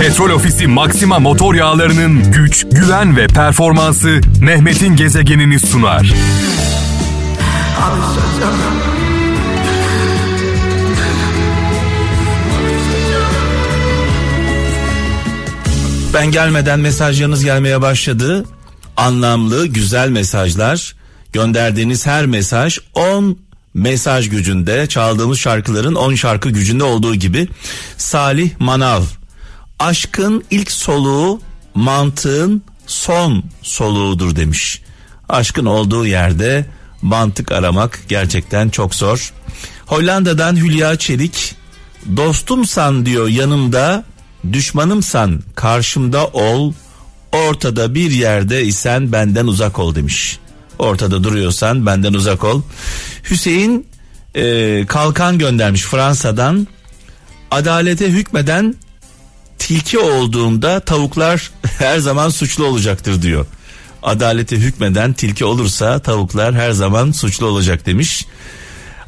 Petrol Ofisi Maxima motor yağlarının güç, güven ve performansı Mehmet'in gezegenini sunar. Ben gelmeden mesajlarınız gelmeye başladı. Anlamlı, güzel mesajlar. Gönderdiğiniz her mesaj 10 mesaj gücünde. Çaldığımız şarkıların 10 şarkı gücünde olduğu gibi. Salih Manav. Aşkın ilk soluğu mantığın son soluğudur demiş. Aşkın olduğu yerde mantık aramak gerçekten çok zor. Hollanda'dan Hülya Çelik dostumsan diyor yanımda düşmanımsan karşımda ol ortada bir yerde isen benden uzak ol demiş. Ortada duruyorsan benden uzak ol. Hüseyin e, kalkan göndermiş Fransa'dan. Adalete hükmeden tilki olduğumda tavuklar her zaman suçlu olacaktır diyor. Adalete hükmeden tilki olursa tavuklar her zaman suçlu olacak demiş.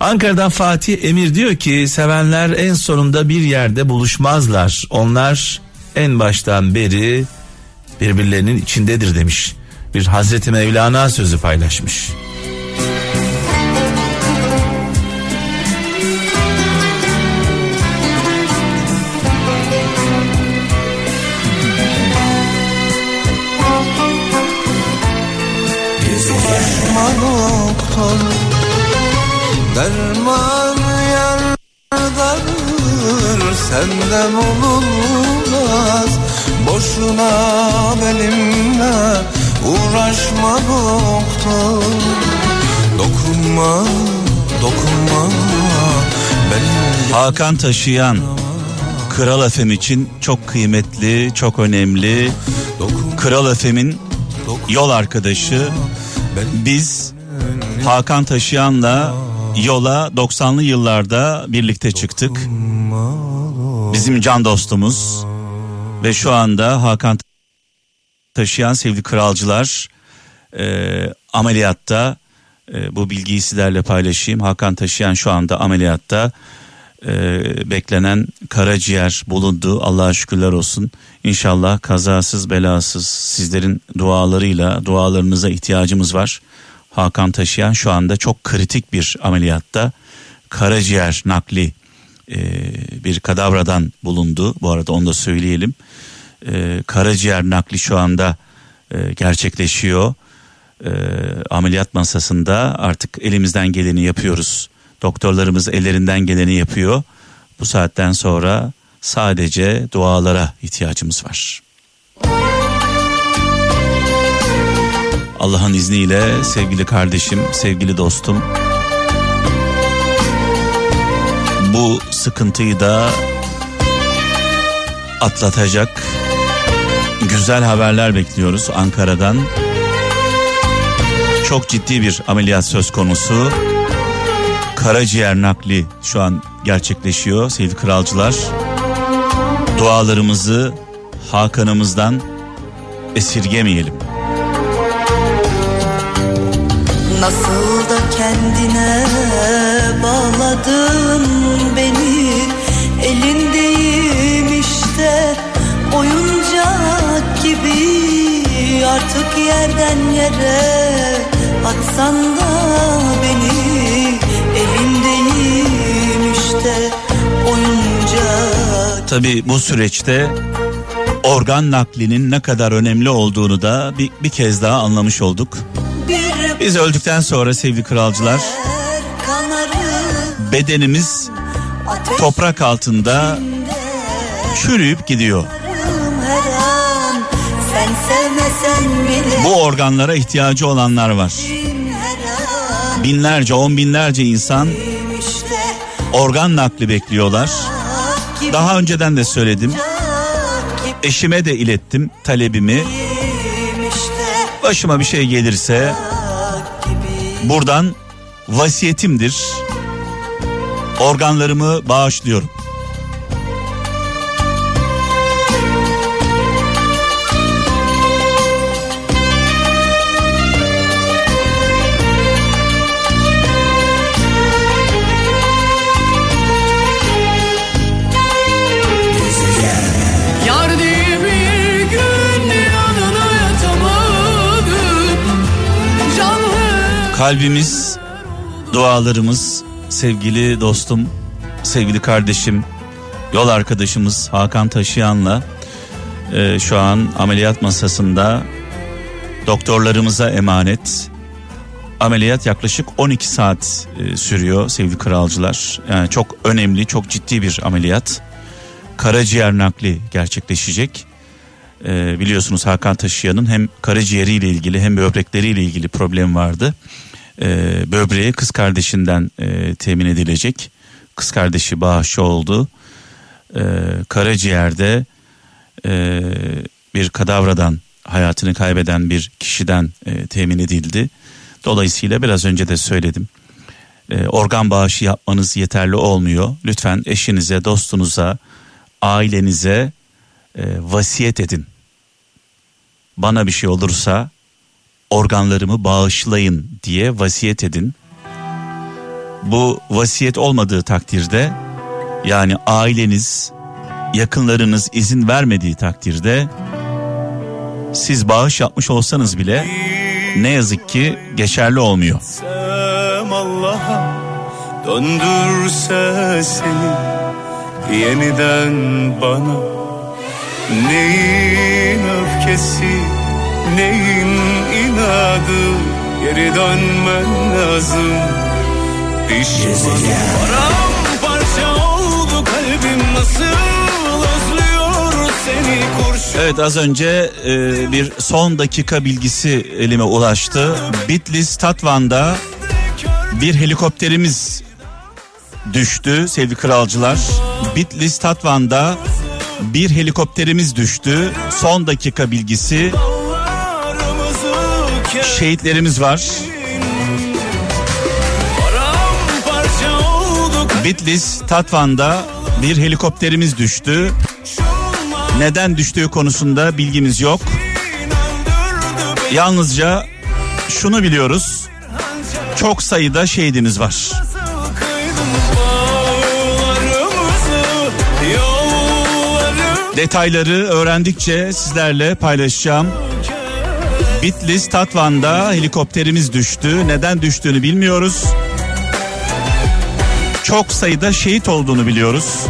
Ankara'dan Fatih Emir diyor ki sevenler en sonunda bir yerde buluşmazlar. Onlar en baştan beri birbirlerinin içindedir demiş. Bir Hazreti Mevlana sözü paylaşmış. Doktor Derman yardadır Senden olunmaz Boşuna benimle Uğraşma doktor Dokunma Dokunma benim Hakan taşıyan Kral Efem için çok kıymetli, çok önemli. Kral Efem'in yol arkadaşı. Biz Hakan Taşıyan'la yola 90'lı yıllarda birlikte çıktık. Bizim can dostumuz ve şu anda Hakan Taşıyan sevgili kralcılar e, ameliyatta e, bu bilgiyi sizlerle paylaşayım. Hakan Taşıyan şu anda ameliyatta e, beklenen karaciğer bulundu. Allah'a şükürler olsun. İnşallah kazasız belasız sizlerin dualarıyla dualarınıza ihtiyacımız var. Hakan Taşıyan şu anda çok kritik bir ameliyatta karaciğer nakli e, bir kadavradan bulundu. Bu arada onu da söyleyelim. E, karaciğer nakli şu anda e, gerçekleşiyor. E, ameliyat masasında artık elimizden geleni yapıyoruz. Doktorlarımız ellerinden geleni yapıyor. Bu saatten sonra sadece dualara ihtiyacımız var. Allah'ın izniyle sevgili kardeşim, sevgili dostum bu sıkıntıyı da atlatacak güzel haberler bekliyoruz Ankara'dan. Çok ciddi bir ameliyat söz konusu. Karaciğer nakli şu an gerçekleşiyor sevgili kralcılar. Dualarımızı Hakan'ımızdan esirgemeyelim. Nasıl da kendine bağladın beni Elindeyim işte oyuncak gibi Artık yerden yere atsan da oyuncak Tabi bu süreçte organ naklinin ne kadar önemli olduğunu da bir, bir kez daha anlamış olduk. Biz öldükten sonra sevgili kralcılar bedenimiz toprak altında çürüyüp gidiyor. Bu organlara ihtiyacı olanlar var. Binlerce, on binlerce insan organ nakli bekliyorlar. Daha önceden de söyledim. Eşime de ilettim talebimi. Başıma bir şey gelirse buradan vasiyetimdir. Organlarımı bağışlıyorum. Kalbimiz, dualarımız sevgili dostum, sevgili kardeşim, yol arkadaşımız Hakan Taşıyan'la e, şu an ameliyat masasında doktorlarımıza emanet. Ameliyat yaklaşık 12 saat e, sürüyor sevgili kralcılar. Yani çok önemli, çok ciddi bir ameliyat. Karaciğer nakli gerçekleşecek. E, biliyorsunuz Hakan Taşıyan'ın hem karaciğeriyle ilgili hem böbrekleriyle ilgili problem vardı. E, böbreği kız kardeşinden e, temin edilecek. Kız kardeşi bağışçı oldu. E, karaciğerde e, bir kadavradan hayatını kaybeden bir kişiden e, temin edildi. Dolayısıyla biraz önce de söyledim. E, organ bağışı yapmanız yeterli olmuyor. Lütfen eşinize, dostunuza, ailenize e, vasiyet edin. Bana bir şey olursa organlarımı bağışlayın diye vasiyet edin. Bu vasiyet olmadığı takdirde yani aileniz, yakınlarınız izin vermediği takdirde siz bağış yapmış olsanız bile ne yazık ki geçerli olmuyor. Döndürse seni yeniden bana neyin öfkesi neyin inadı geri dönmen lazım düşman paramparça oldu kalbim nasıl özlüyor seni kurşun Evet az önce e, bir son dakika bilgisi elime ulaştı. Bitlis Tatvan'da bir helikopterimiz düştü sevgili kralcılar. Bitlis Tatvan'da bir helikopterimiz düştü. Son dakika bilgisi. Şehitlerimiz var. Bitlis Tatvan'da bir helikopterimiz düştü. Neden düştüğü konusunda bilgimiz yok. Yalnızca şunu biliyoruz. Çok sayıda şehidimiz var. Detayları öğrendikçe sizlerle paylaşacağım. Bitlis Tatvan'da helikopterimiz düştü. Neden düştüğünü bilmiyoruz. Çok sayıda şehit olduğunu biliyoruz.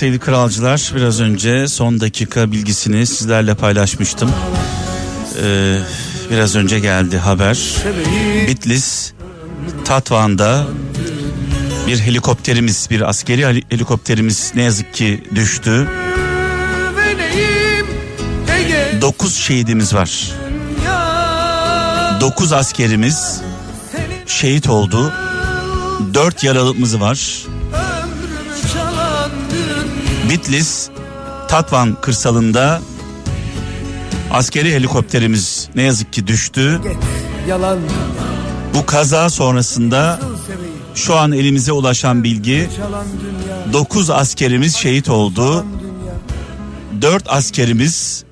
Sevgili kralcılar biraz önce son dakika bilgisini sizlerle paylaşmıştım. Ee, biraz önce geldi haber. Bitlis Tatvan'da bir helikopterimiz bir askeri heli- helikopterimiz ne yazık ki düştü. Benim Ege 9 şehidimiz var. ya 9 askerimiz şehit oldu. 4 yaralımız var. Bitlis Tatvan kırsalında askeri helikopterimiz ne yazık ki düştü. Yalan Bu kaza sonrasında şu an elimize ulaşan bilgi çalan dünya 9 askerimiz şehit oldu. dünya 4 askerimiz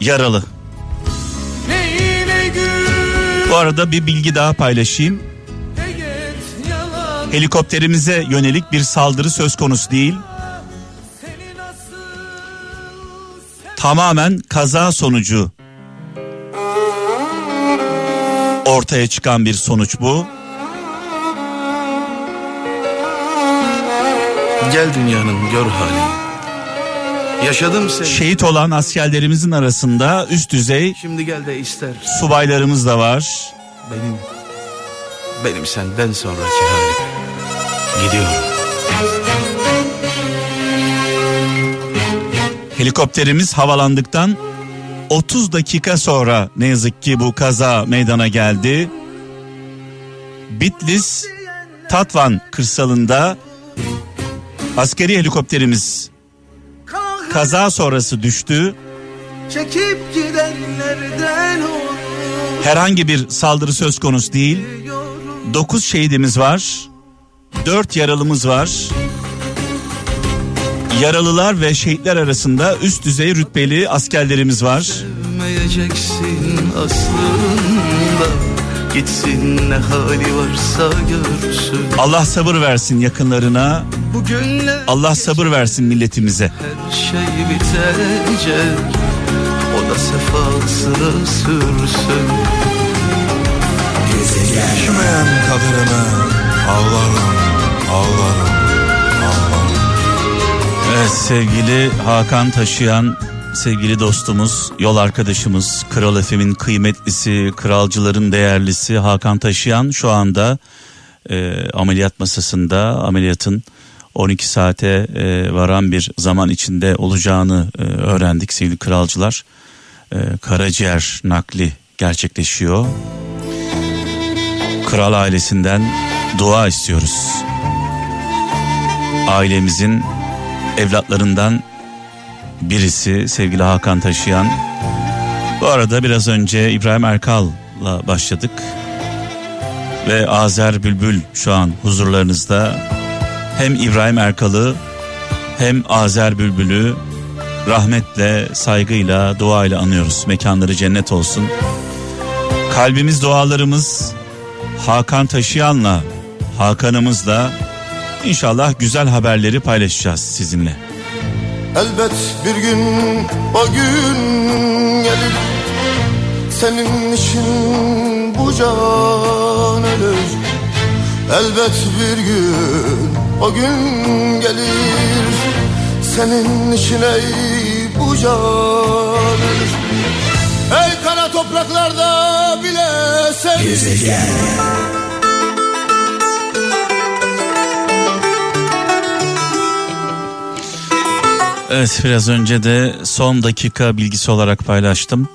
yaralı. Bu arada bir bilgi daha paylaşayım. Helikopterimize yönelik bir saldırı söz konusu değil. Tamamen kaza sonucu ortaya çıkan bir sonuç bu. Gel dünyanın gör halini. Yaşadım seni. Şehit olan askerlerimizin arasında üst düzey Şimdi gel de ister. subaylarımız da var. Benim benim senden sonraki halim. Gidiyorum. Helikopterimiz havalandıktan 30 dakika sonra ne yazık ki bu kaza meydana geldi. Bitlis Tatvan kırsalında askeri helikopterimiz kaza sonrası düştü. Herhangi bir saldırı söz konusu değil. 9 şehidimiz var. 4 yaralımız var. Yaralılar ve şehitler arasında üst düzey rütbeli askerlerimiz var. Sevmeyeceksin aslında Gitsin ne hali varsa görsün Allah sabır versin yakınlarına. Bugünler Allah sabır versin milletimize. her şey bitecek O da sefasını sürsün Düşmeyen kaderime ağlarım, ağlarım. Evet sevgili Hakan Taşıyan, sevgili dostumuz, yol arkadaşımız, Kral Efem'in kıymetlisi, kralcıların değerlisi Hakan Taşıyan şu anda e, ameliyat masasında ameliyatın 12 saate e, varan bir zaman içinde olacağını e, öğrendik sevgili kralcılar. E, karaciğer nakli gerçekleşiyor. Kral ailesinden dua istiyoruz. Ailemizin evlatlarından birisi sevgili Hakan Taşıyan. Bu arada biraz önce İbrahim Erkal'la başladık. Ve Azer Bülbül şu an huzurlarınızda. Hem İbrahim Erkal'ı hem Azer Bülbül'ü rahmetle, saygıyla, duayla anıyoruz. Mekanları cennet olsun. Kalbimiz, dualarımız Hakan Taşıyan'la, Hakan'ımızla inşallah güzel haberleri paylaşacağız sizinle. Elbet bir gün o gün gelir. Senin için bu can ölür. Elbet bir gün o gün gelir. Senin için ey bu can ölür. Ey kara topraklarda bile sen Evet biraz önce de son dakika bilgisi olarak paylaştım.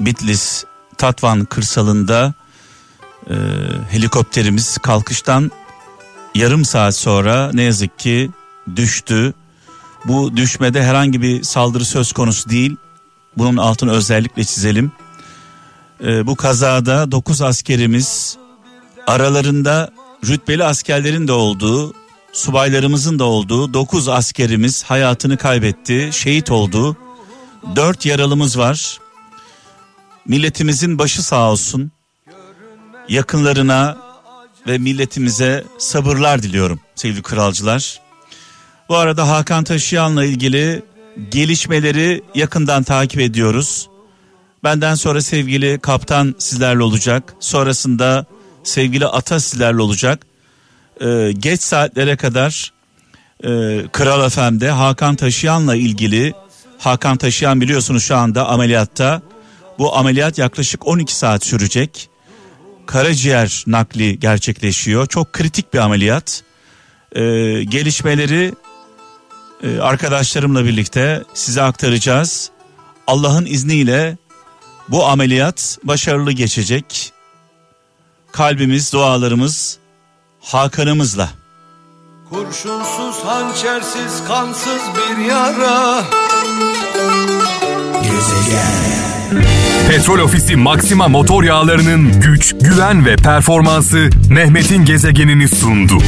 Bitlis Tatvan kırsalında e, helikopterimiz kalkıştan yarım saat sonra ne yazık ki düştü. Bu düşmede herhangi bir saldırı söz konusu değil. Bunun altını özellikle çizelim. E, bu kazada 9 askerimiz aralarında rütbeli askerlerin de olduğu subaylarımızın da olduğu 9 askerimiz hayatını kaybetti, şehit oldu. 4 yaralımız var. Milletimizin başı sağ olsun. Yakınlarına ve milletimize sabırlar diliyorum sevgili kralcılar. Bu arada Hakan Taşıyan'la ilgili gelişmeleri yakından takip ediyoruz. Benden sonra sevgili kaptan sizlerle olacak. Sonrasında sevgili ata sizlerle olacak e, geç saatlere kadar e, Kral FM'de Hakan Taşıyan'la ilgili Hakan Taşıyan biliyorsunuz şu anda ameliyatta. Bu ameliyat yaklaşık 12 saat sürecek. Karaciğer nakli gerçekleşiyor. Çok kritik bir ameliyat. E, gelişmeleri e, arkadaşlarımla birlikte size aktaracağız. Allah'ın izniyle bu ameliyat başarılı geçecek. Kalbimiz, dualarımız Hakan'ımızla. Kurşunsuz, hançersiz, kansız bir yara Petrol Ofisi Maxima motor yağlarının güç, güven ve performansı Mehmet'in gezegenini sundu.